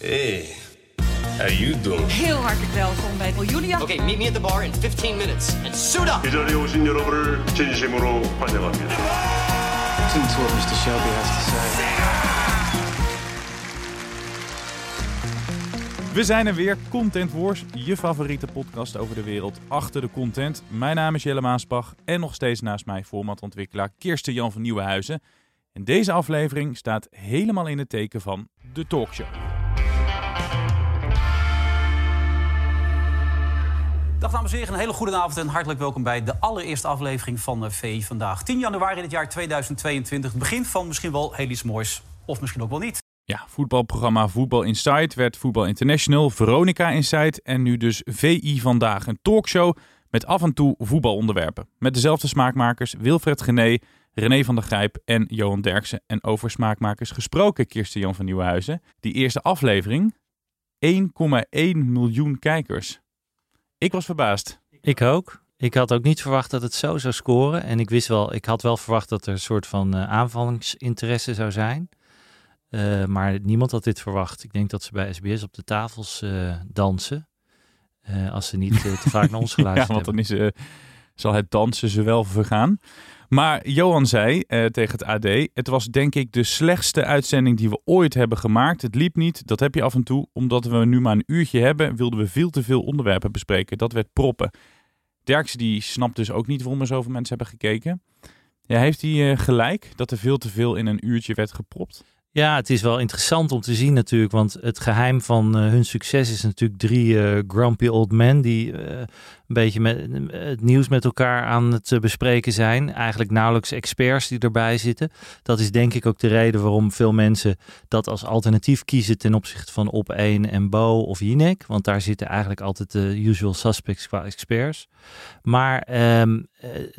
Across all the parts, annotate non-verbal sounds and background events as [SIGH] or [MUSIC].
Hey, how you doing? Heel hartelijk welkom bij Julia. Okay, meet me at the bar in 15 minutes and suit up. 이 자리에 오신 여러분을 진심으로 환영합니다. Listen to what Mr. Shelby has to say. We zijn er weer, Content Wars, je favoriete podcast over de wereld achter de content. Mijn naam is Jelle Maasbach en nog steeds naast mij formatontwikkelaar Kirsten Jan van Nieuwenhuizen. En deze aflevering staat helemaal in het teken van de talkshow. Dag dames en heren, een hele goede avond en hartelijk welkom bij de allereerste aflevering van eh, VI vandaag. 10 januari dit jaar 2022, het begin van misschien wel heel iets moois, of misschien ook wel niet. Ja, voetbalprogramma Voetbal Insight werd Voetbal International, Veronica Insight en nu dus VI Vandaag. Een talkshow met af en toe voetbalonderwerpen. Met dezelfde smaakmakers Wilfred Gené, René van der Grijp en Johan Derksen. En over smaakmakers gesproken, Kirsten Jan van Nieuwenhuizen. Die eerste aflevering, 1,1 miljoen kijkers. Ik was verbaasd. Ik ook. Ik had ook niet verwacht dat het zo zou scoren. En ik wist wel, ik had wel verwacht dat er een soort van uh, aanvallingsinteresse zou zijn. Uh, maar niemand had dit verwacht. Ik denk dat ze bij SBS op de tafels uh, dansen. als ze niet te vaak naar ons [LAUGHS] geluisterd ja, want dan is, zal het dansen ze wel vergaan. Maar Johan zei tegen het AD: Het was denk ik de slechtste uitzending die we ooit hebben gemaakt. Het liep niet, dat heb je af en toe. Omdat we nu maar een uurtje hebben, wilden we veel te veel onderwerpen bespreken. Dat werd proppen. Derksen die snapt dus ook niet waarom er zoveel mensen hebben gekeken. Ja, heeft hij gelijk dat er veel te veel in een uurtje werd gepropt? Ja, het is wel interessant om te zien natuurlijk, want het geheim van uh, hun succes is natuurlijk drie uh, grumpy old men die uh, een beetje met, het nieuws met elkaar aan het bespreken zijn. Eigenlijk nauwelijks experts die erbij zitten. Dat is denk ik ook de reden waarom veel mensen dat als alternatief kiezen ten opzichte van Op1 en Bo of Jinek. Want daar zitten eigenlijk altijd de usual suspects qua experts. Maar um,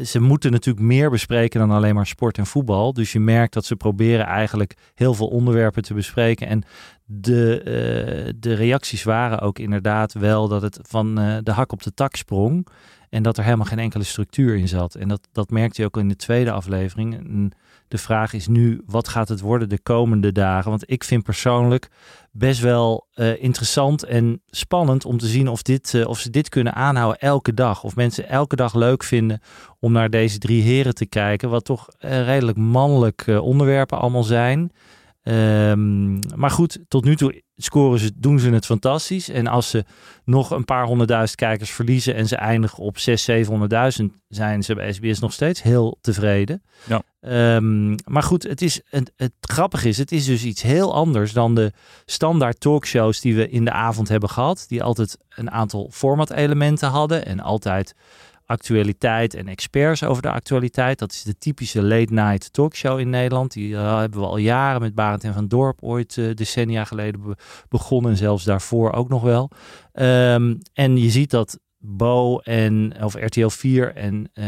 ze moeten natuurlijk meer bespreken dan alleen maar sport en voetbal. Dus je merkt dat ze proberen eigenlijk heel veel onderwerpen te bespreken. En de, uh, de reacties waren ook inderdaad wel dat het van uh, de hak op de tak sprong. En dat er helemaal geen enkele structuur in zat. En dat, dat merkte je ook in de tweede aflevering. De vraag is nu, wat gaat het worden de komende dagen? Want ik vind persoonlijk best wel uh, interessant en spannend om te zien of, dit, of ze dit kunnen aanhouden elke dag. Of mensen elke dag leuk vinden om naar deze drie heren te kijken. Wat toch redelijk mannelijke onderwerpen allemaal zijn. Um, maar goed, tot nu toe scoren ze, doen ze het fantastisch. En als ze nog een paar honderdduizend kijkers verliezen en ze eindigen op 600.000, 700.000, zijn ze bij SBS nog steeds heel tevreden. Ja. Um, maar goed, het, is, het, het grappige is, het is dus iets heel anders dan de standaard talkshows die we in de avond hebben gehad. Die altijd een aantal format-elementen hadden en altijd actualiteit en experts over de actualiteit. Dat is de typische late night talkshow in Nederland. Die uh, hebben we al jaren met Barend en van Dorp ooit uh, decennia geleden be begonnen. En zelfs daarvoor ook nog wel. Um, en je ziet dat Bo en of RTL 4 en uh,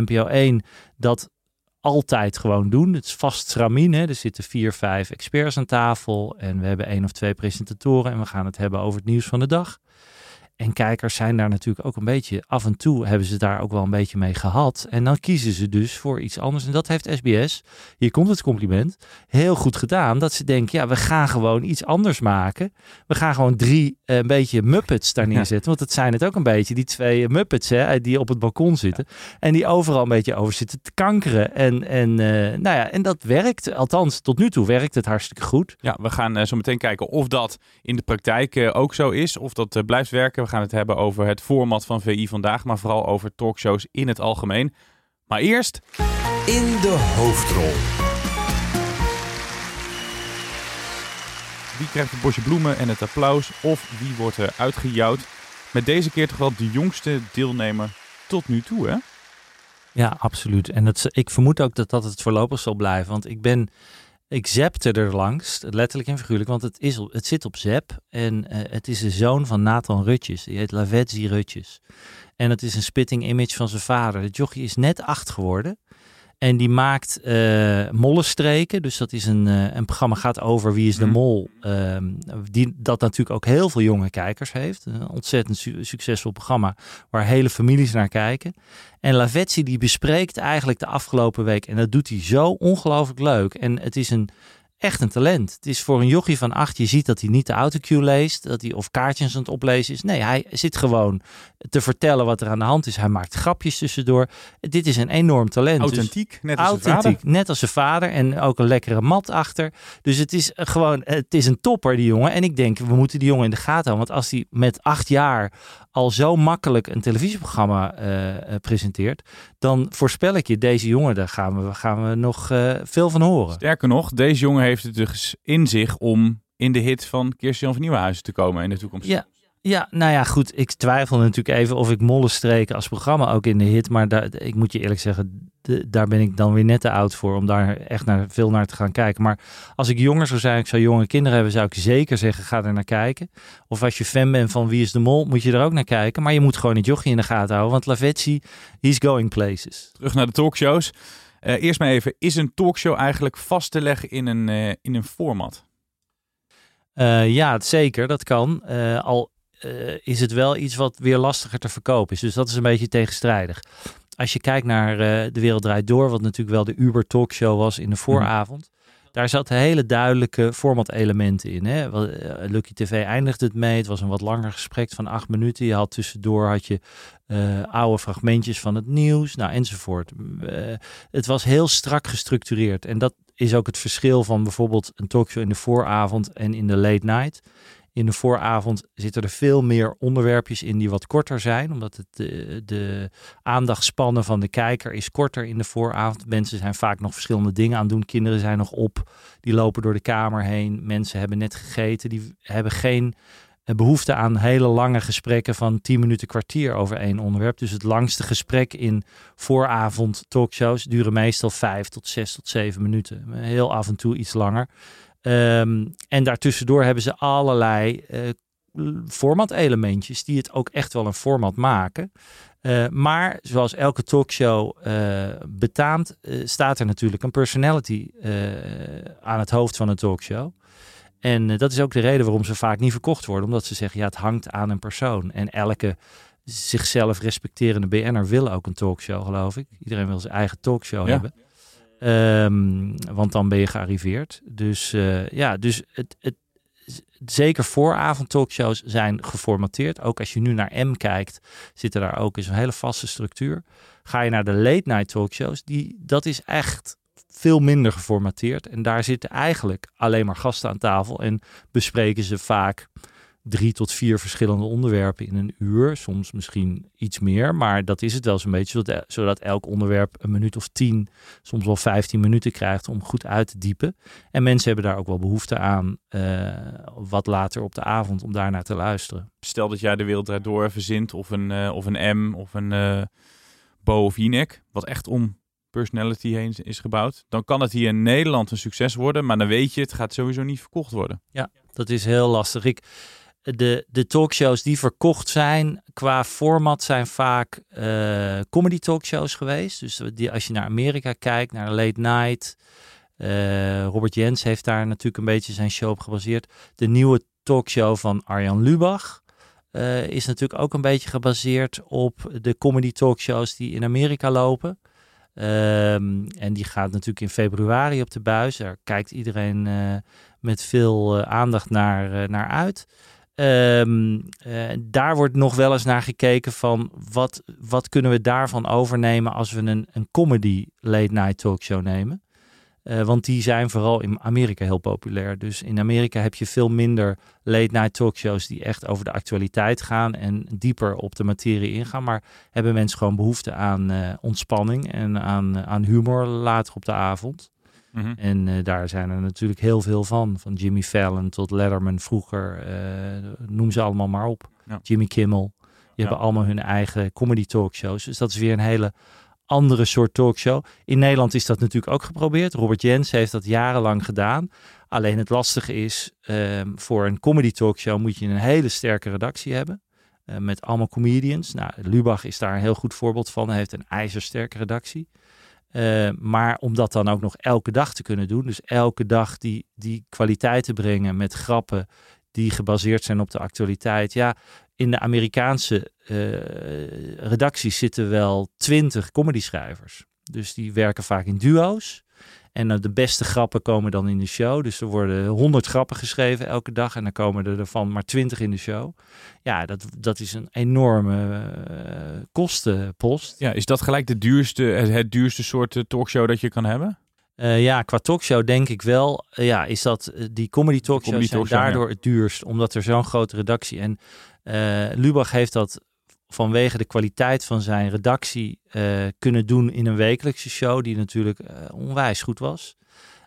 NPO 1 dat altijd gewoon doen. Het is vast? Er zitten vier, vijf experts aan tafel. En we hebben één of twee presentatoren. En we gaan het hebben over het nieuws van de dag. En kijkers zijn daar natuurlijk ook een beetje, af en toe hebben ze daar ook wel een beetje mee gehad. En dan kiezen ze dus voor iets anders. En dat heeft SBS, hier komt het compliment, heel goed gedaan. Dat ze denken, ja, we gaan gewoon iets anders maken. We gaan gewoon drie uh, een beetje Muppets daar neerzetten. Ja. Want het zijn het ook een beetje, die twee Muppets hè, die op het balkon zitten. Ja. En die overal een beetje over zitten te kankeren. En, en, uh, nou ja, en dat werkt, althans tot nu toe werkt het hartstikke goed. Ja, we gaan uh, zo meteen kijken of dat in de praktijk ook zo is. Of dat blijft werken. We gaan het hebben over het format van VI vandaag, maar vooral over talkshows in het algemeen. Maar eerst. In de hoofdrol. Wie krijgt het bosje bloemen en het applaus? Of wie wordt er uitgejouwd? Met deze keer toch wel de jongste deelnemer tot nu toe, hè? Ja, absoluut. En het, ik vermoed ook dat dat het voorlopig zal blijven. Want ik ben Ik zepte er langs, letterlijk en figuurlijk, want het, is het zit op zep. En eh, het is de zoon van Nathan Rutjes. Die heet Lavetzi Rutjes. En het is een spitting image van zijn vader. De jochie is net acht geworden. En die maakt uh, mollenstreken. Dus dat is een, uh, een programma gaat over wie is de Mhm. mol. ehm, die, dat natuurlijk ook heel veel jonge kijkers heeft. Een ontzettend su- succesvol programma waar hele families naar kijken. En Lavetzi die bespreekt eigenlijk de afgelopen week. En dat doet hij zo ongelooflijk leuk. En het is een, echt een talent. Het is voor een jochie van acht. Je ziet dat hij niet de autocue leest. Dat hij of kaartjes aan het oplezen is. Nee, hij zit gewoon te vertellen wat er aan de hand is. Hij maakt grapjes tussendoor. Dit is een enorm talent. Dus- Authentiek, net als zijn vader. net als zijn vader. En ook een lekkere mat achter. Dus het is gewoon, het is een topper, die jongen. En ik denk, we moeten die jongen in de gaten houden. Want als hij met acht jaar al zo makkelijk een televisieprogramma eh, eh, presenteert, dan voorspel ik je, deze jongen, daar gaan we, gaan we nog eh, veel van horen. Sterker nog, deze jongen heeft het dus in zich om in de hit van Kirsten van Nieuwenhuizen te komen in de toekomst. Ja, ja, nou ja, goed. Ik twijfel natuurlijk even of ik Mollenstreken als programma ook in de hit. Maar daar, ik moet je eerlijk zeggen, de- daar ben ik dan weer net te oud voor om daar echt naar, veel naar te gaan kijken. Maar als ik jonger zou zijn, ik zou jonge kinderen hebben, zou ik zeker zeggen, ga er naar kijken. Of als je fan bent van Wie is de Mol, moet je er ook naar kijken. Maar je moet gewoon het jochie in de gaten houden, want Lavetzi, he's going places. Terug naar de talkshows. Eh, eerst maar even, is een talkshow eigenlijk vast te leggen in een, eh, in een format? Eh, ja, zeker, dat kan. Al eh, is het wel iets wat weer lastiger te verkopen is. Dus dat is een beetje tegenstrijdig. Als je kijkt naar eh, De Wereld Draait Door, wat natuurlijk wel de Uber talkshow was in de vooravond. Daar zaten hele duidelijke formatelementen in. Hè? Eh, Lucky TV eindigde het mee. Het was een wat langer gesprek van acht minuten. Je had tussendoor had je oude fragmentjes van het nieuws, nou enzovoort. Het was heel strak gestructureerd. En dat is ook het verschil van bijvoorbeeld een talkshow in de vooravond en in de late night. In de vooravond zitten er veel meer onderwerpjes in die wat korter zijn, omdat het de, de aandachtspannen van de kijker is korter in de vooravond. Mensen zijn vaak nog verschillende dingen aan het doen. Kinderen zijn nog op, die lopen door de kamer heen. Mensen hebben net gegeten, die hebben geen eh, behoefte aan hele lange gesprekken van 10 minuten kwartier over één onderwerp. Dus het langste gesprek in vooravond talkshows duren meestal 5 tot 6 tot 7 minuten. Heel af en toe iets langer. Ehm, en daartussendoor hebben ze allerlei eh formatelementjes die het ook echt wel een format maken. Eh, maar zoals elke talkshow eh, betaamt, staat er natuurlijk een personality aan het hoofd van een talkshow. En dat is ook de reden waarom ze vaak niet verkocht worden. Omdat ze zeggen, ja, het hangt aan een persoon. En elke zichzelf respecterende BN'er wil ook een talkshow, geloof ik. Iedereen wil zijn eigen talkshow Ja. hebben. Ehm, want dan ben je gearriveerd. Dus eh, ja, dus het, het, zeker vooravond talkshows zijn geformateerd. Ook als je nu naar M kijkt, zitten daar ook eens een hele vaste structuur. Ga je naar de late night talkshows, die, dat is echt veel minder geformateerd. En daar zitten eigenlijk alleen maar gasten aan tafel en bespreken ze vaak drie tot vier verschillende onderwerpen in een uur. Soms misschien iets meer, maar dat is het wel zo'n beetje. Zodat, zodat elk onderwerp een minuut of tien, soms wel 15 minuten krijgt om goed uit te diepen. En mensen hebben daar ook wel behoefte aan, eh, wat later op de avond, om daarnaar te luisteren. Stel dat jij de wereld draait door verzint of een, eh, of een M of een eh Bo of Jinek, wat echt om personality heen is gebouwd. Dan kan het hier in Nederland een succes worden, maar dan weet je, het gaat sowieso niet verkocht worden. Ja, dat is heel lastig. Ik, de, de talkshows die verkocht zijn qua format zijn vaak eh, comedy talkshows geweest. Dus die, als je naar Amerika kijkt, naar Late Night. eh, Robert Jens heeft daar natuurlijk een beetje zijn show op gebaseerd. De nieuwe talkshow van Arjan Lubach eh, is natuurlijk ook een beetje gebaseerd op de comedy talkshows die in Amerika lopen. Ehm, en die gaat natuurlijk in februari op de buis. Daar kijkt iedereen met veel aandacht naar, naar uit. Ehm, eh, daar wordt nog wel eens naar gekeken van wat, wat kunnen we daarvan overnemen als we een, een comedy late night talkshow nemen. Eh, want die zijn vooral in Amerika heel populair. Dus in Amerika heb je veel minder late night talkshows die echt over de actualiteit gaan en dieper op de materie ingaan. Maar hebben mensen gewoon behoefte aan eh, ontspanning en aan, aan humor later op de avond. Mhm. En eh, daar zijn er natuurlijk heel veel van. Van Jimmy Fallon tot Letterman vroeger. eh, noem ze allemaal maar op. Ja. Jimmy Kimmel. Die Ja. hebben allemaal hun eigen comedy talkshows. Dus dat is weer een hele andere soort talkshow. In Nederland is dat natuurlijk ook geprobeerd. Robert Jens heeft dat jarenlang gedaan. Alleen het lastige is, ehm, voor een comedy talkshow moet je een hele sterke redactie hebben. eh, met allemaal comedians. Nou, Lubach is daar een heel goed voorbeeld van. Hij heeft een ijzersterke redactie. Eh, maar om dat dan ook nog elke dag te kunnen doen. Dus elke dag die, die kwaliteit te brengen met grappen die gebaseerd zijn op de actualiteit. Ja, in de Amerikaanse eh, redacties zitten wel twintig comedy-schrijvers. Dus die werken vaak in duo's. En eh, de beste grappen komen dan in de show. Dus er worden honderd grappen geschreven elke dag. En dan komen er ervan maar twintig in de show. Ja, dat, dat is een enorme eh, kostenpost. Ja, is dat gelijk de duurste, het, duurste soort eh, talkshow dat je kan hebben? Ja, qua talkshow denk ik wel. ja, is dat die comedy talkshows comedy zijn talkshow, daardoor ja. het duurst, omdat er zo'n grote redactie en Lubach heeft dat vanwege de kwaliteit van zijn redactie eh, kunnen doen in een wekelijkse show die natuurlijk eh, onwijs goed was.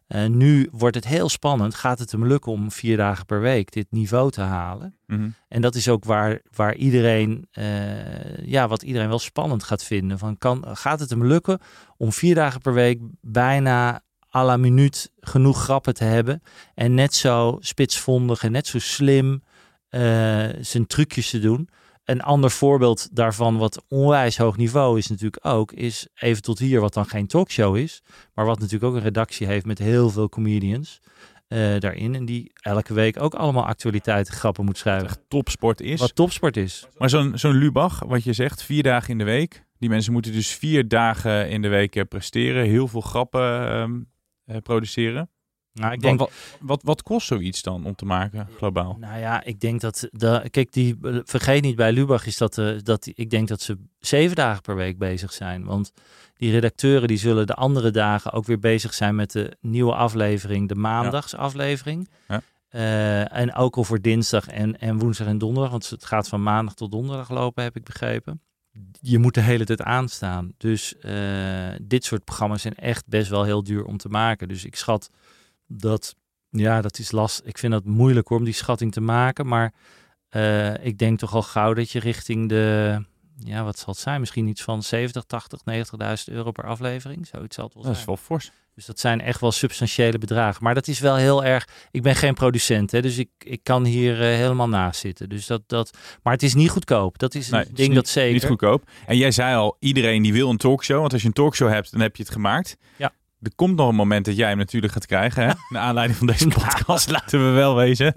Eh, nu wordt het heel spannend. Gaat het hem lukken om vier dagen per week dit niveau te halen? Mhm. En dat is ook waar, waar iedereen, ja, wat iedereen wel spannend gaat vinden. Van kan, gaat het hem lukken om vier dagen per week bijna à la minuut genoeg grappen te hebben. En net zo spitsvondig en net zo slim zijn trucjes te doen. Een ander voorbeeld daarvan, wat onwijs hoog niveau is natuurlijk ook, is even tot hier, wat dan geen talkshow is. Maar wat natuurlijk ook een redactie heeft met heel veel comedians eh, daarin. En die elke week ook allemaal actualiteiten grappen moet schrijven. Topsport is. Wat topsport is. Maar zo'n zo'n Lubach, wat je zegt, vier dagen in de week. Die mensen moeten dus vier dagen in de week eh, presteren. Heel veel grappen ehm, eh, produceren. Nou, ik Wat, denk, wat, wat, wat kost zoiets dan om te maken, globaal? nou ja, ik denk dat, de, kijk, die, vergeet niet bij Lubach is dat, eh, dat ik denk dat ze zeven dagen per week bezig zijn. Want die redacteuren die zullen de andere dagen ook weer bezig zijn met de nieuwe aflevering, de maandagsaflevering. Ja. Eh, en ook al voor dinsdag en, en woensdag en donderdag, want het gaat van maandag tot donderdag lopen, heb ik begrepen. Je moet de hele tijd aanstaan. Dus eh, dit soort programma's zijn echt best wel heel duur om te maken. Dus ik schat dat, ja, dat is last. Ik vind dat moeilijk hoor, om die schatting te maken. Maar eh, ik denk toch al gauw dat je richting de, ja, wat zal het zijn? Misschien iets van 70, 80, 90.000 euro per aflevering. Zoiets zal het wel Dat zijn. is wel fors. Dus dat zijn echt wel substantiële bedragen. Maar dat is wel heel erg. Ik ben geen producent, hè, dus ik, ik kan hier eh, helemaal naast zitten. Dus dat, dat, maar het is niet goedkoop. Dat is Nee, een is ding niet- dat zeker. Niet goedkoop. En jij zei al, iedereen die wil een talkshow. Want als je een talkshow hebt, dan heb je het gemaakt. Ja. Er komt nog een moment dat jij hem natuurlijk gaat krijgen. Hè? [LAUGHS] Naar aanleiding van deze podcast, [LAUGHS] laten we wel wezen.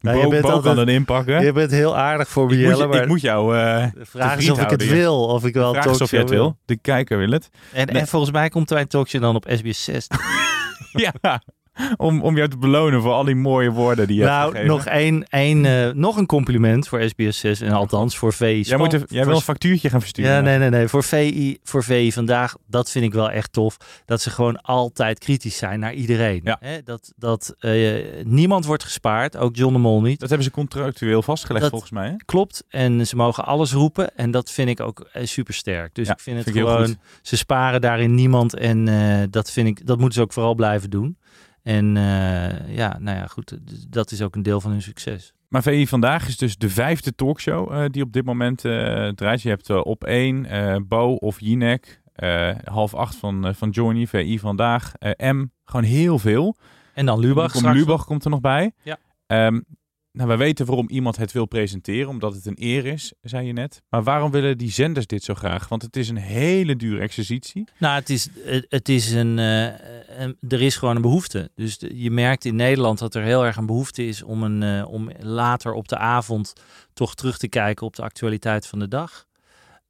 Nou, je bent Bo altijd- kan dan inpakken. Je bent heel aardig voor me, ik, maar ik moet jou eh de vraag is of ik het wil. Of ik wel vraag is of je talkshow het wil. De kijker wil het. En, Nee. en volgens mij komt mijn talkshow dan op SBS 6. [LAUGHS] ja, om, om jou te belonen voor al die mooie woorden die je hebt nou, gegeven. nog, één, één, eh, nog een compliment voor SBS 6. En althans voor VI. Jij, moet er- jij wil een factuurtje gaan versturen. Ja, nee, nee, nee. Voor VI, voor VI vandaag, dat vind ik wel echt tof. Dat ze gewoon altijd kritisch zijn naar iedereen. Ja. Hè, dat dat eh, niemand wordt gespaard, ook John de Mol niet. Dat hebben ze contractueel vastgelegd Dat- volgens mij. Hè? Klopt. En ze mogen alles roepen. En dat vind ik ook super sterk. Dus Ja, ik vind het vind gewoon. Ze sparen daarin niemand. En eh, dat vind ik, dat moeten ze ook vooral blijven doen. En eh, ja, nou ja, goed. Dat is ook een deel van hun succes. Maar VI Vandaag is dus de vijfde talkshow eh, die op dit moment eh, draait. Je hebt op één eh, Bo of Jinek, half acht van, van Johnny, VI Vandaag, M. Gewoon heel veel. En dan Lubach. Lubach komt er nog bij. Ja. Ehm, nou, we weten waarom iemand het wil presenteren, omdat het een eer is, zei je net. Maar waarom willen die zenders dit zo graag? Want het is een hele dure exercitie. Nou, het is, het, is een, eh, een- Er is gewoon een behoefte. Dus je merkt in Nederland dat er heel erg een behoefte is om, een, eh, om later op de avond toch terug te kijken op de actualiteit van de dag.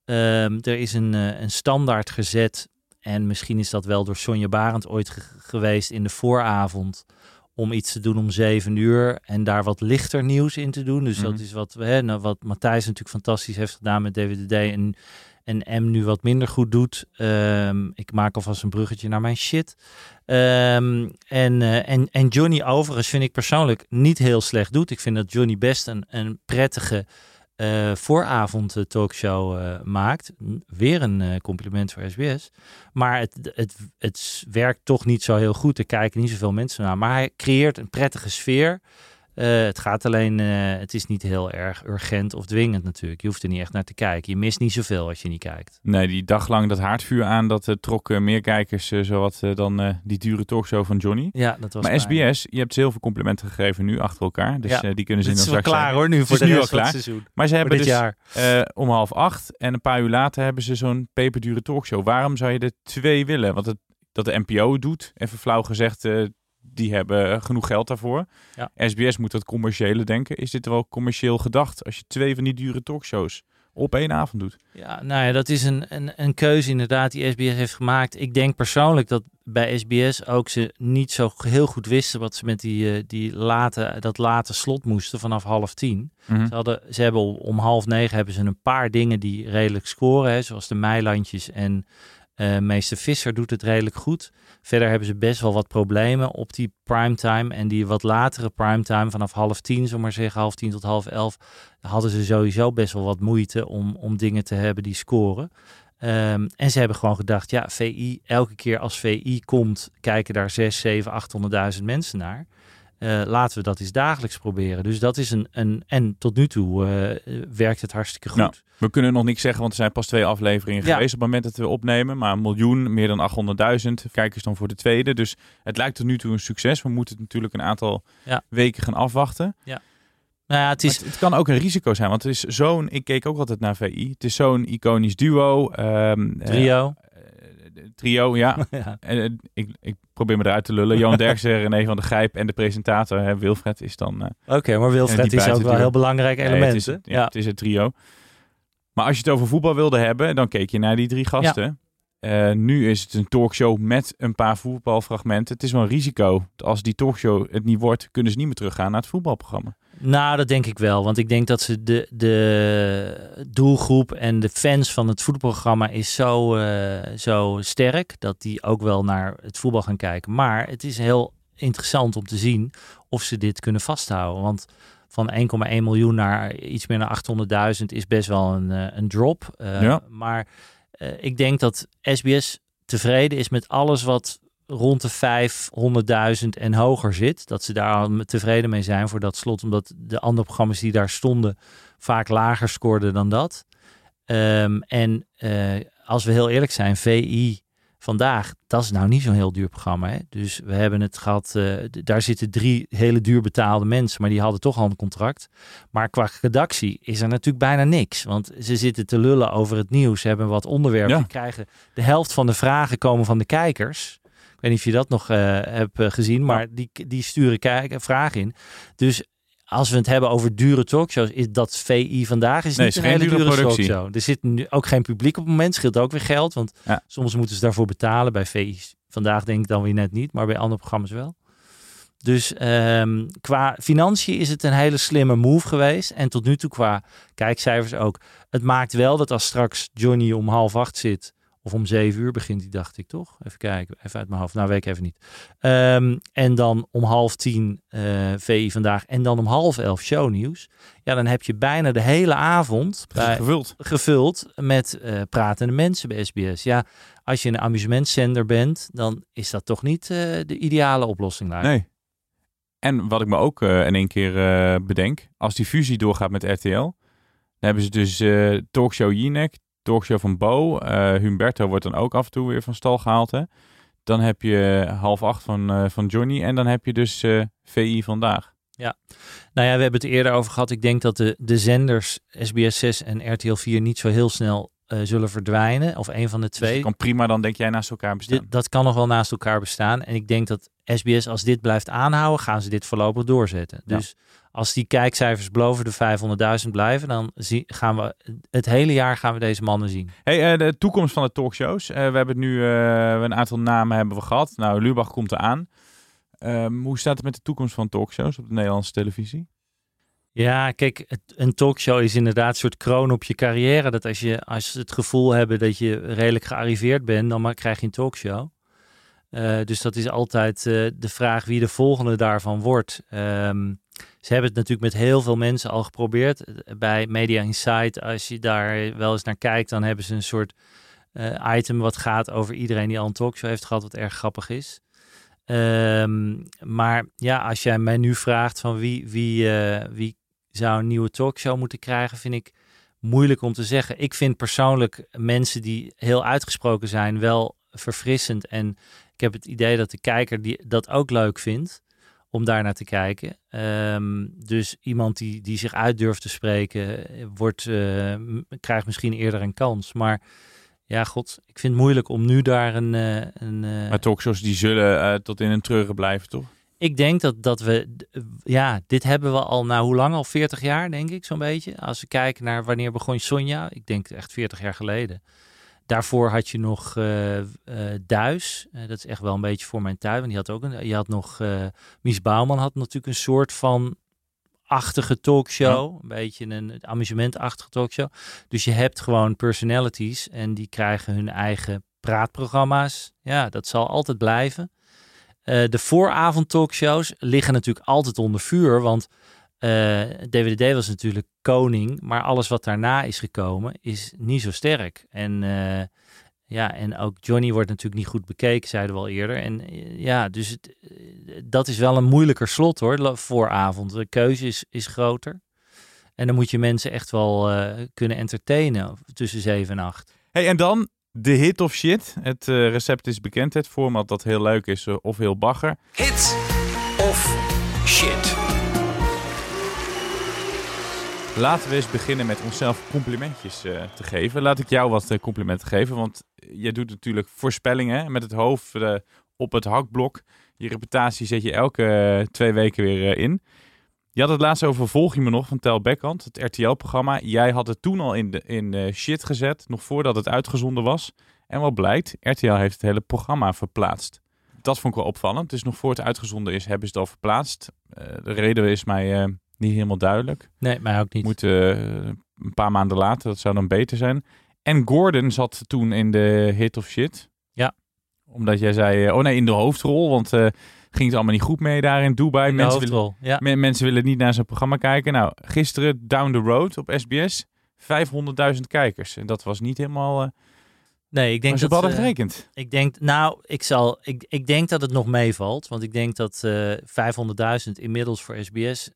Ehm, er is een, eh, een standaard gezet. En misschien is dat wel door Sonja Barend ooit ge- geweest in de vooravond. Om iets te doen om zeven uur en daar wat lichter nieuws in te doen. Dus dat Mhm. is wat, we- hè, nou, wat Matthijs natuurlijk fantastisch heeft gedaan met DWDD. En en M nu wat minder goed doet. Ehm, ik maak alvast een bruggetje naar mijn shit. Ehm, en, eh, en, en Johnny overigens vind ik persoonlijk niet heel slecht doet. Ik vind dat Johnny best een, een prettige eh vooravond talkshow eh, maakt. Weer een eh, compliment voor SBS. Maar het, het, het werkt toch niet zo heel goed. Er kijken niet zoveel mensen naar. Maar hij creëert een prettige sfeer. Eh, het gaat alleen, eh, het is niet heel erg urgent of dwingend natuurlijk. Je hoeft er niet echt naar te kijken. Je mist niet zoveel als je niet kijkt. Nee, die dag lang dat haardvuur aan, dat eh, trok meer kijkers zowat dan die dure talkshow van Johnny. Ja, dat was Maar fijn. SBS, je hebt ze heel veel complimenten gegeven nu achter elkaar. Dus Ja. die kunnen ze Het in is dan wel straks klaar hoor, nu Het voor is de nu rest al klaar. het seizoen. Maar ze hebben dit dus jaar. om half acht en een paar uur later hebben ze zo'n peperdure talkshow. Waarom zou je er twee willen? Want het, dat de NPO het doet, even flauw gezegd, die hebben genoeg geld daarvoor. Ja. SBS moet dat commerciële denken. Is dit wel commercieel gedacht als je twee van die dure talkshows op één avond doet? Ja, nou ja, dat is een, een, een keuze inderdaad die SBS heeft gemaakt. Ik denk persoonlijk dat bij SBS ook ze niet zo heel goed wisten wat ze met die, eh, die late, dat late slot moesten vanaf half tien. Mhm. Ze, hadden, ze hebben om, om half negen hebben ze een paar dingen die redelijk scoren, hè, zoals de Meilandjes en eh meester Visser doet het redelijk goed. Verder hebben ze best wel wat problemen op die primetime en die wat latere primetime vanaf half tien, zomaar maar zeggen, half tien tot half elf, hadden ze sowieso best wel wat moeite om, om dingen te hebben die scoren. Ehm, en ze hebben gewoon gedacht, ja, VI, elke keer als VI komt, kijken daar 6, 7, 800.000 mensen naar. Eh, laten we dat eens dagelijks proberen. Dus dat is een. een en tot nu toe eh, werkt het hartstikke goed. Nou, we kunnen nog niks zeggen, want er zijn pas twee afleveringen Ja. geweest op het moment dat we opnemen. Maar een miljoen, meer dan 800.000 kijkers dan voor de tweede. Dus het lijkt tot nu toe een succes. We moeten het natuurlijk een aantal Ja. weken gaan afwachten. Nou ja, het is. Het, het kan ook een risico zijn, want het is zo'n... Ik keek ook altijd naar VI. Het is zo'n iconisch duo. ehm, eh, Trio. Trio, ja. [LAUGHS] ja. En, eh, ik, ik probeer me eruit te lullen. Johan [LAUGHS] Derksen, René van der Gijp en de presentator hè, Wilfred is dan... eh, Oké, maar Wilfred is ook wel een heel belangrijk Nee, element. het, is, ja, het is het trio. Maar als je het over voetbal wilde hebben, dan keek je naar die drie gasten. Eh, nu is het een talkshow met een paar voetbalfragmenten. Het is wel een risico. Als die talkshow het niet wordt, kunnen ze niet meer teruggaan naar het voetbalprogramma. Nou, dat denk ik wel. Want ik denk dat ze de, de doelgroep en de fans van het voetbalprogramma is zo, eh, zo sterk dat die ook wel naar het voetbal gaan kijken. Maar het is heel interessant om te zien of ze dit kunnen vasthouden. Want van 1,1 miljoen naar iets meer dan 800.000 is best wel een, eh, een drop. Ja. Maar ik denk dat SBS tevreden is met alles wat rond de 500.000 en hoger zit. Dat ze daar tevreden mee zijn voor dat slot. Omdat de andere programma's die daar stonden vaak lager scoorden dan dat. Ehm, en eh, als we heel eerlijk zijn, VI vandaag, dat is nou niet zo'n heel duur programma. Hè? Dus we hebben het gehad, eh, daar zitten drie hele duur betaalde mensen, maar die hadden toch al een contract. Maar qua redactie is er natuurlijk bijna niks. Want ze zitten te lullen over het nieuws, ze hebben wat onderwerpen, Ja. krijgen de helft van de vragen komen van de kijkers. Ik weet niet of je dat nog eh, hebt eh, gezien, maar die, die sturen vragen in. Dus als we het hebben over dure talkshows, is dat VI vandaag is Nee, niet is een geen hele dure talkshow. Er zit nu ook geen publiek op het moment, scheelt ook weer geld, want Ja. soms moeten ze daarvoor betalen. Bij VI vandaag denk ik dan weer net niet, maar bij andere programma's wel. Dus ehm, qua financiën is het een hele slimme move geweest. En tot nu toe qua kijkcijfers ook. Het maakt wel dat als straks Johnny om half acht zit, of om zeven uur begint die, dacht ik toch? Even kijken, even uit mijn hoofd. Nou, weet ik even niet. Ehm, en dan om half tien eh VI vandaag en dan om half elf shownieuws. Ja, dan heb je bijna de hele avond bij, Gevuld. gevuld met eh, pratende mensen bij SBS. Ja, als je een amusementzender bent, dan is dat toch niet eh, de ideale oplossing daar. Nee. En wat ik me ook in één keer bedenk, als die fusie doorgaat met RTL, dan hebben ze dus eh, talkshow Jinek, talkshow van Bo, eh, Humberto wordt dan ook af en toe weer van stal gehaald. Hè? Dan heb je half acht van, eh, van Johnny en dan heb je dus eh, VI vandaag. Nou ja, we hebben het eerder over gehad. Ik denk dat de, de zenders SBS 6 en RTL 4 niet zo heel snel eh, zullen verdwijnen. Of een van de Dus twee. kan prima dan denk jij naast elkaar bestaan. Dit, dat kan nog wel naast elkaar bestaan. En ik denk dat SBS, als dit blijft aanhouden, gaan ze dit voorlopig doorzetten. Ja. Dus als die kijkcijfers boven de 500.000 blijven, dan zie, gaan we het hele jaar gaan we deze mannen zien. Hey, eh, de toekomst van de talkshows. Eh, we hebben nu een aantal namen hebben we gehad. Nou, Lubach komt eraan. Ehm, hoe staat het met de toekomst van talkshows op de Nederlandse televisie? Ja, kijk, een talkshow is inderdaad een soort kroon op je carrière. Dat als je als het gevoel hebben dat je redelijk gearriveerd bent, dan krijg je een talkshow. Eh, dus dat is altijd eh, de vraag wie de volgende daarvan wordt. Ehm, ze hebben het natuurlijk met heel veel mensen al geprobeerd. Eh, Bij Media Insight, als je daar wel eens naar kijkt, dan hebben ze een soort item wat gaat over iedereen die al een talkshow heeft gehad, wat erg grappig is. Ehm, maar ja, als jij mij nu vraagt van wie, wie, wie zou een nieuwe talkshow moeten krijgen, vind ik moeilijk om te zeggen. Ik vind persoonlijk mensen die heel uitgesproken zijn wel verfrissend. En ik heb het idee dat de kijker die, dat ook leuk vindt om daar naar te kijken. Ehm, dus iemand die, die zich uit durft te spreken, eh, wordt, eh, krijgt misschien eerder een kans. Maar ja, god, ik vind het moeilijk om nu daar een... eh, een Maar talkshows die zullen tot in een treuren blijven, toch? Ik denk dat, dat we, ja, dit hebben we al, nou hoe lang al? 40 jaar, denk ik, zo'n beetje. Als we kijken naar wanneer begon Sonja, ik denk echt 40 jaar geleden. Daarvoor had je nog eh, Duis. Eh, dat is echt wel een beetje voor mijn tijd. Want die had ook een, je had nog, Mies Bouwman had natuurlijk een soort van achtige talkshow. Een beetje een amusementachtige talkshow. Dus je hebt gewoon personalities en die krijgen hun eigen praatprogramma's. Ja, dat zal altijd blijven. Eh, de vooravond talkshows liggen natuurlijk altijd onder vuur, want DWDD was natuurlijk koning, maar alles wat daarna is gekomen is niet zo sterk. En eh, ja, en ook Johnny wordt natuurlijk niet goed bekeken, zeiden we al eerder. En ja, dus het, dat is wel een moeilijker slot hoor, vooravond. De keuze is, is groter. En dan moet je mensen echt wel kunnen entertainen tussen 7 en 8. Hey, en dan de hit of shit. Het eh, recept is bekend. Het format dat heel leuk is eh, of heel bagger. Hit of shit. Laten we eens beginnen met onszelf complimentjes eh, te geven. Laat ik jou wat complimenten geven. Want jij doet natuurlijk voorspellingen met het hoofd op het hakblok. Je reputatie zet je elke twee weken weer in. Je had het laatst over Volg je me nog van Tel Beckhand, het RTL-programma. Jij had het toen al in, de, in eh, shit gezet, nog voordat het uitgezonden was. En wat blijkt, RTL heeft het hele programma verplaatst. Dat vond ik wel opvallend. Dus nog voor het uitgezonden is, hebben ze het al verplaatst. Eh, de reden is mij eh, niet helemaal duidelijk. Nee, mij ook niet. Moet een paar maanden later, dat zou dan beter zijn. En Gordon zat toen in de hit of shit. Ja. Omdat jij zei, oh nee, in de hoofdrol, want ging het allemaal niet goed mee daar in Dubai. In mensen, willen, ja. men- mensen willen niet naar zijn programma kijken. Nou, gisteren Down the Road op SBS, 500.000 kijkers. En dat was niet helemaal... eh Nee, ik denk ze dat hadden eh, gerekend. Ik denk, nou, ik zal, ik, ik denk dat het nog meevalt, want ik denk dat eh 500.000 inmiddels voor SBS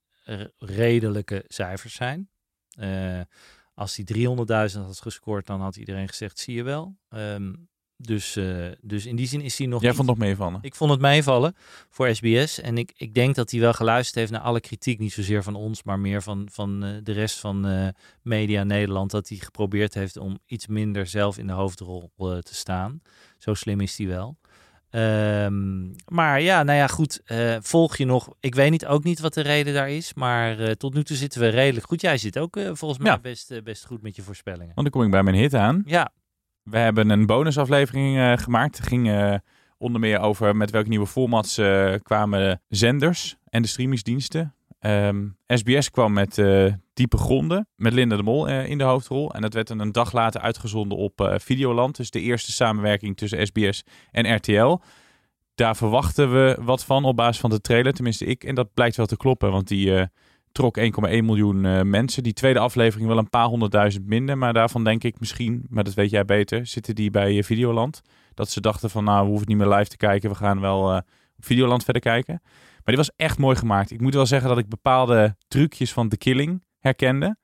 redelijke cijfers zijn. Eh, als hij 300.000 had gescoord, dan had iedereen gezegd, zie je wel. Ehm, dus, eh, dus in die zin is hij nog Jij niet- vond nog meevallen. Ik vond het meevallen voor SBS. En ik, ik denk dat hij wel geluisterd heeft naar alle kritiek. Niet zozeer van ons, maar meer van, van eh, de rest van eh, Media Nederland. Dat hij geprobeerd heeft om iets minder zelf in de hoofdrol te staan. Zo slim is hij wel. Ehm, maar ja, nou ja, goed. volg je nog? Ik weet niet, ook niet wat de reden daar is. Maar tot nu toe zitten we redelijk goed. Jij zit ook volgens mij Ja. best, best goed met je voorspellingen. Want dan kom ik bij mijn hit aan. Ja, We hebben een bonusaflevering eh, gemaakt. Het ging eh, onder meer over met welke nieuwe formats eh, kwamen de zenders en de streamingsdiensten. Ehm, SBS kwam met Diepe Gronden, met Linda de Mol in de hoofdrol. En dat werd een dag later uitgezonden op Videoland. Dus de eerste samenwerking tussen SBS en RTL. Daar verwachten we wat van op basis van de trailer, tenminste ik. En dat blijkt wel te kloppen, want die trok 1,1 miljoen eh, mensen. Die tweede aflevering wel een paar honderdduizend minder. Maar daarvan denk ik misschien, maar dat weet jij beter, zitten die bij eh, Videoland. Dat ze dachten van nou, we hoeven niet meer live te kijken. We gaan wel eh, op Videoland verder kijken. Maar die was echt mooi gemaakt. Ik moet wel zeggen dat ik bepaalde trucjes van The Killing herkende.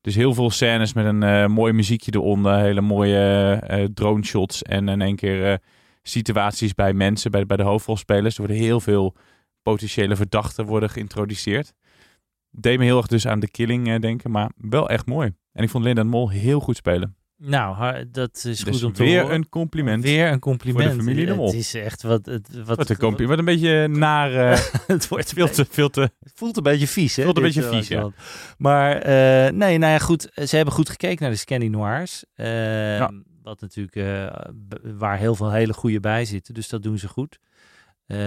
Dus heel veel scènes met een mooi muziekje eronder. Hele mooie drone shots. En in één keer situaties bij mensen, bij, bij de hoofdrolspelers. Er worden heel veel potentiële verdachten worden geïntroduceerd. Deed me heel erg dus aan The Killing eh, denken. Maar wel echt mooi. En ik vond Linda de Mol heel goed spelen. nou, dat is Dus goed om te weer horen. een compliment. Weer een compliment. Voor de familie de Mol. Het is echt wat... Het, wat, Wat een compliment. Wat een beetje naar... eh, [LAUGHS] het wordt veel te... Veel te Het voelt een beetje vies, hè? Voelt een beetje eh, vies, ja. wat. Maar eh, nee, nou ja, goed. Ze hebben goed gekeken naar de Scandy Noirs. eh, Wat natuurlijk, eh, waar heel veel hele goede bij zitten. Dus dat doen ze goed. Eh,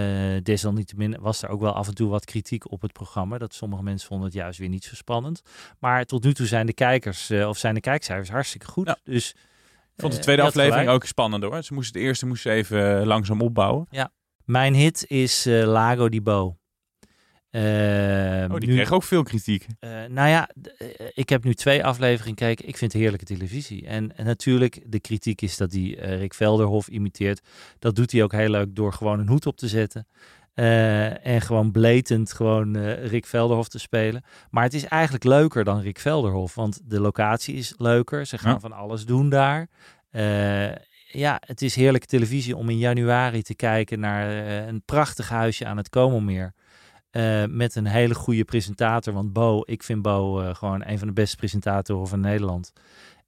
desalniettemin was er ook wel af en toe wat kritiek op het programma. Dat sommige mensen vonden het juist weer niet zo spannend. Maar tot nu toe zijn de kijkers, eh, of zijn de kijkcijfers hartstikke goed. Ja. Dus Ik vond de eh, tweede aflevering gelijk. ook spannend hoor. Ze moesten de eerste moesten even langzaam opbouwen. Mijn hit is Lago di Bo. Uh, oh, die kreeg ook veel kritiek. Uh, nou ja, uh, ik heb nu twee afleveringen gekeken. Ik vind het heerlijke televisie. En, en natuurlijk, de kritiek is dat hij Rick Velderhof imiteert. Dat doet hij ook heel leuk door gewoon een hoed op te zetten. en gewoon blatant gewoon Rick Velderhof te spelen. Maar het is eigenlijk leuker dan Rick Velderhof. Want de locatie is leuker. Ze gaan ja. van alles doen daar. ja, het is heerlijke televisie om in januari te kijken naar een prachtig huisje aan het Komelmeer. Uh, met een hele goede presentator. Want Bo, ik vind Bo uh, gewoon een van de beste presentatoren van Nederland.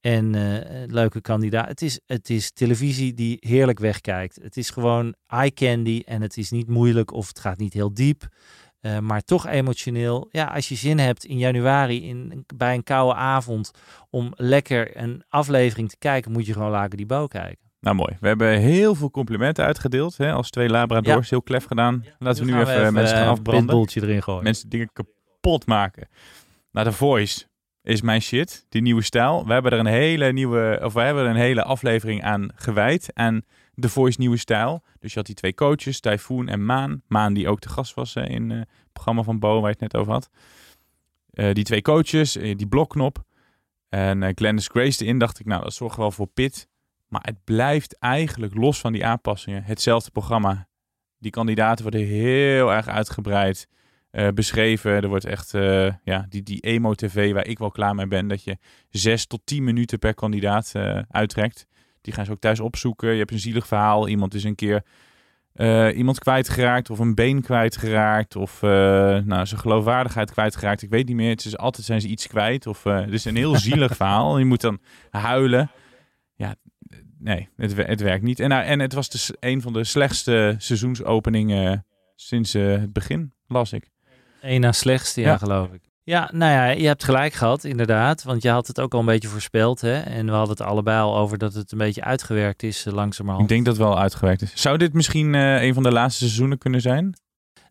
En uh, leuke kandidaat. Het is, het is televisie die heerlijk wegkijkt. Het is gewoon eye candy en het is niet moeilijk of het gaat niet heel diep. maar toch emotioneel. Ja, als je zin hebt in januari in, bij een koude avond om lekker een aflevering te kijken, moet je gewoon Laken die Bo kijken. Nou mooi. We hebben heel veel complimenten uitgedeeld. Hè, als twee Labradors. Ja. Heel klef gedaan. Laten we nu, even, even, mensen gaan afbranden. Een erin gooien. Mensen dingen kapot maken. Nou, de Voice is mijn shit. Die nieuwe stijl. We hebben er een hele nieuwe, of we hebben er een hele aflevering aan gewijd. Aan de Voice nieuwe stijl. Dus je had die twee coaches, Typhoon en Maan. Maan die ook de gast was in uh, het programma van Bo, waar je het net over had. Uh, die twee coaches, die blokknop. En uh, Glennis Grace erin dacht ik, nou dat zorgt wel voor pit. Maar het blijft eigenlijk los van die aanpassingen hetzelfde programma. Die kandidaten worden heel erg uitgebreid uh, beschreven. Er wordt echt uh, ja, die, die emo-tv waar ik wel klaar mee ben. Dat je zes tot tien minuten per kandidaat uh, uittrekt. Die gaan ze ook thuis opzoeken. Je hebt een zielig verhaal. Iemand is een keer iemand kwijtgeraakt of een been kwijtgeraakt. Of nou, zijn geloofwaardigheid kwijtgeraakt. Ik weet niet meer. Het is altijd zijn ze iets kwijt. Of het is een heel zielig [LAUGHS] verhaal. Je moet dan huilen. Nee, het, het werkt niet. En, nou, en het was dus een van de slechtste seizoensopeningen sinds uh, het begin, las ik. Eén na slechtste, ja, ja, geloof ik. Ja, nou ja, je hebt gelijk gehad, inderdaad. Want je had het ook al een beetje voorspeld. Hè? En we hadden het allebei al over dat het een beetje uitgewerkt is, uh, langzamerhand. Ik denk dat het wel uitgewerkt is. Zou dit misschien uh, een van de laatste seizoenen kunnen zijn?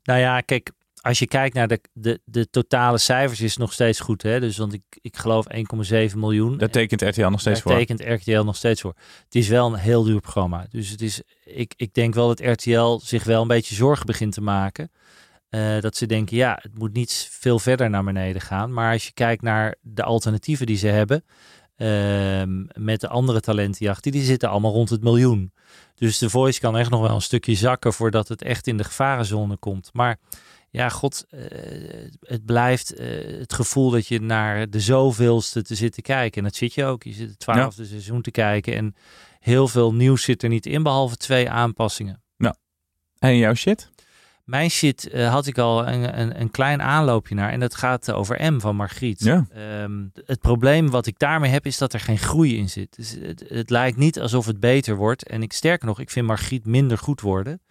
Nou ja, kijk, als je kijkt naar de, de, de totale cijfers is het nog steeds goed. Hè? Dus want ik, ik geloof 1,7 miljoen. Dat tekent RTL nog steeds voor. Dat tekent RTL nog steeds voor. Het is wel een heel duur programma. Dus het is, ik, ik denk wel dat RTL zich wel een beetje zorgen begint te maken. Uh, dat ze denken, ja, het moet niet veel verder naar beneden gaan. Maar als je kijkt naar de alternatieven die ze hebben... Uh, met de andere talentenjacht, die, die zitten allemaal rond het miljoen. Dus de Voice kan echt nog wel een stukje zakken voordat het echt in de gevarenzone komt. Maar ja, god, uh, het blijft uh, het gevoel dat je naar de zoveelste te zitten kijken. En dat zit je ook. Je zit het twaalfde ja. seizoen te kijken. En heel veel nieuws zit er niet in, behalve twee aanpassingen. Nou, en jouw shit? Mijn shit uh, had ik al een, een, een, klein aanloopje naar. En dat gaat over M van Margriet. Ja. Um, het probleem wat ik daarmee heb, is dat er geen groei in zit. Dus het, het lijkt niet alsof het beter wordt. En ik sterker nog, ik vind Margriet minder goed worden.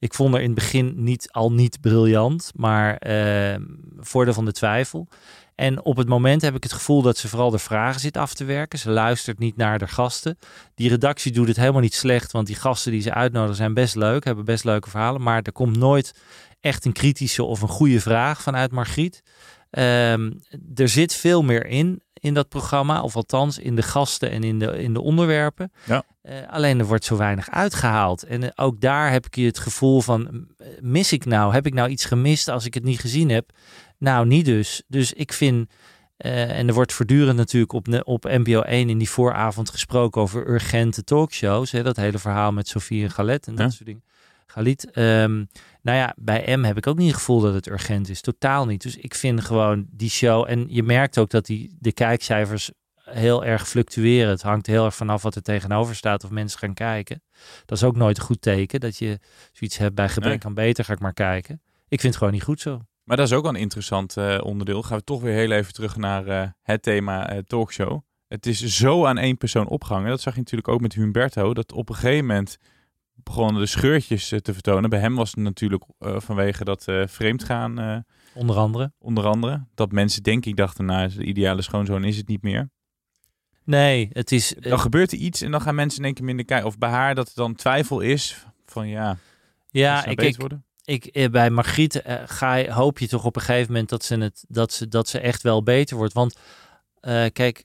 Ik vond er in het begin niet, al niet briljant, maar uh, voordeel van de twijfel. En op het moment heb ik het gevoel dat ze vooral de vragen zit af te werken. Ze luistert niet naar de gasten. Die redactie doet het helemaal niet slecht, want die gasten die ze uitnodigen zijn best leuk, hebben best leuke verhalen. Maar er komt nooit echt een kritische of een goede vraag vanuit Margriet. Um, er zit veel meer in in dat programma, of althans in de gasten en in de, in de onderwerpen. Ja. Uh, alleen er wordt zo weinig uitgehaald. En uh, ook daar heb ik je het gevoel van, mis ik nou? Heb ik nou iets gemist als ik het niet gezien heb? Nou, niet dus. Dus ik vind, uh, en er wordt voortdurend natuurlijk op, op NPO 1 in die vooravond gesproken over urgente talkshows. Hè, dat hele verhaal met Sofie en Galet en dat ja. soort dingen. Galit. Um, nou ja, bij M heb ik ook niet het gevoel dat het urgent is. Totaal niet. Dus ik vind gewoon die show. En je merkt ook dat die, de kijkcijfers heel erg fluctueren. Het hangt heel erg vanaf wat er tegenover staat of mensen gaan kijken. Dat is ook nooit een goed teken. Dat je zoiets hebt bij gebrek nee. aan beter, ga ik maar kijken. Ik vind het gewoon niet goed zo. Maar dat is ook een interessant uh, onderdeel. Gaan we toch weer heel even terug naar uh, het thema uh, talkshow. Het is zo aan één persoon opgehangen. Dat zag je natuurlijk ook met Humberto. Dat op een gegeven moment begonnen de scheurtjes uh, te vertonen. Bij hem was het natuurlijk uh, vanwege dat uh, vreemdgaan. onder andere. Onder andere. Dat mensen denk ik dachten, nou, de ideale schoonzoon is het niet meer. Nee, het is... Dan gebeurt er iets en dan gaan mensen denk ik minder kijken. Of bij haar dat er dan twijfel is van ja... Ja, ik, ik, worden? ik, bij Margriet ga hoop je toch op een gegeven moment dat ze, het, dat ze, dat ze echt wel beter wordt. Want kijk,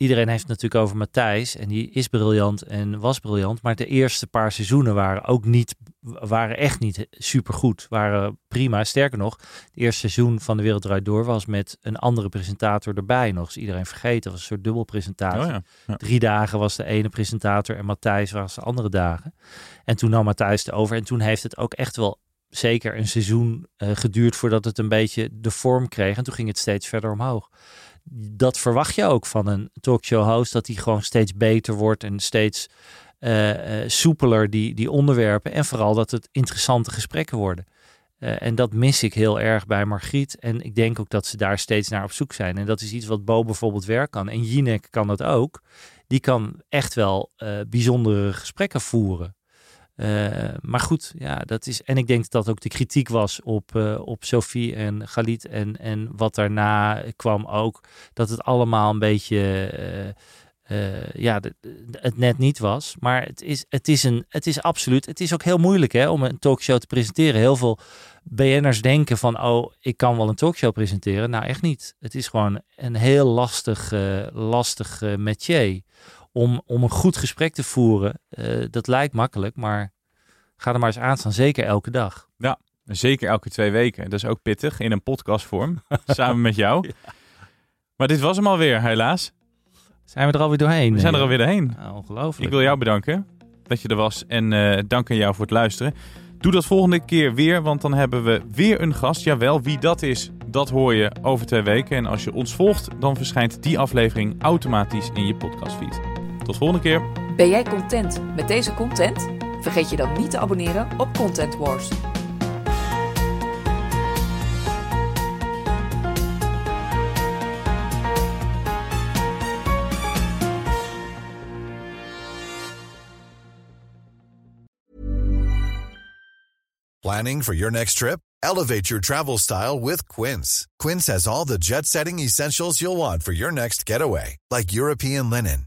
iedereen heeft het natuurlijk over Matthijs. En die is briljant en was briljant. Maar de eerste paar seizoenen waren ook niet, waren echt niet supergoed. Waren prima. Sterker nog, het eerste seizoen van De Wereld Draait Door was met een andere presentator erbij. Nog eens iedereen vergeten. was een soort dubbelpresentatie. Oh ja, ja. Drie dagen was de ene presentator en Matthijs was de andere dagen. En toen nam Matthijs het over. En toen heeft het ook echt wel zeker een seizoen eh, geduurd voordat het een beetje de vorm kreeg. En toen ging het steeds verder omhoog. Dat verwacht je ook van een talkshow host, dat hij gewoon steeds beter wordt en steeds eh, eh, soepeler die, die onderwerpen. En vooral dat het interessante gesprekken worden. Eh, en dat mis ik heel erg bij Margriet. En ik denk ook dat ze daar steeds naar op zoek zijn. En dat is iets wat Bo bijvoorbeeld werk kan. En Jinek kan dat ook. Die kan echt wel bijzondere gesprekken voeren. Eh, maar goed, ja, dat is. En ik denk dat dat ook de kritiek was op, eh, op Sophie en Galit. En, en wat daarna kwam ook. Dat het allemaal een beetje. eh, ja, het net niet was. Maar het is, het, is een, het is absoluut. Het is ook heel moeilijk hè, om een talkshow te presenteren. Heel veel BN'ers denken van, oh, ik kan wel een talkshow presenteren. Nou, echt niet. Het is gewoon een heel lastig, lastig métier. Om, om een goed gesprek te voeren. Eh, dat lijkt makkelijk, maar ga er maar eens aan staan. Zeker elke dag. Zeker elke twee weken. Dat is ook pittig in een podcastvorm. [LAUGHS] samen met jou. Maar dit was hem alweer, helaas. Zijn we er alweer doorheen? We zijn er alweer doorheen. Ja, ongelooflijk. Ik wil jou bedanken dat je er was. En eh, dank aan jou voor het luisteren. Doe dat volgende keer weer, want dan hebben we weer een gast. Jawel, wie dat is, dat hoor je over twee weken. En als je ons volgt, dan verschijnt die aflevering automatisch in je podcastfeed. Tot volgende keer. Ben jij content met deze content? Vergeet je dan niet te abonneren op Content Wars. Planning for your next trip? Elevate your travel style with Quince. Quince has all the jet setting essentials you'll want for your next getaway, like European linen,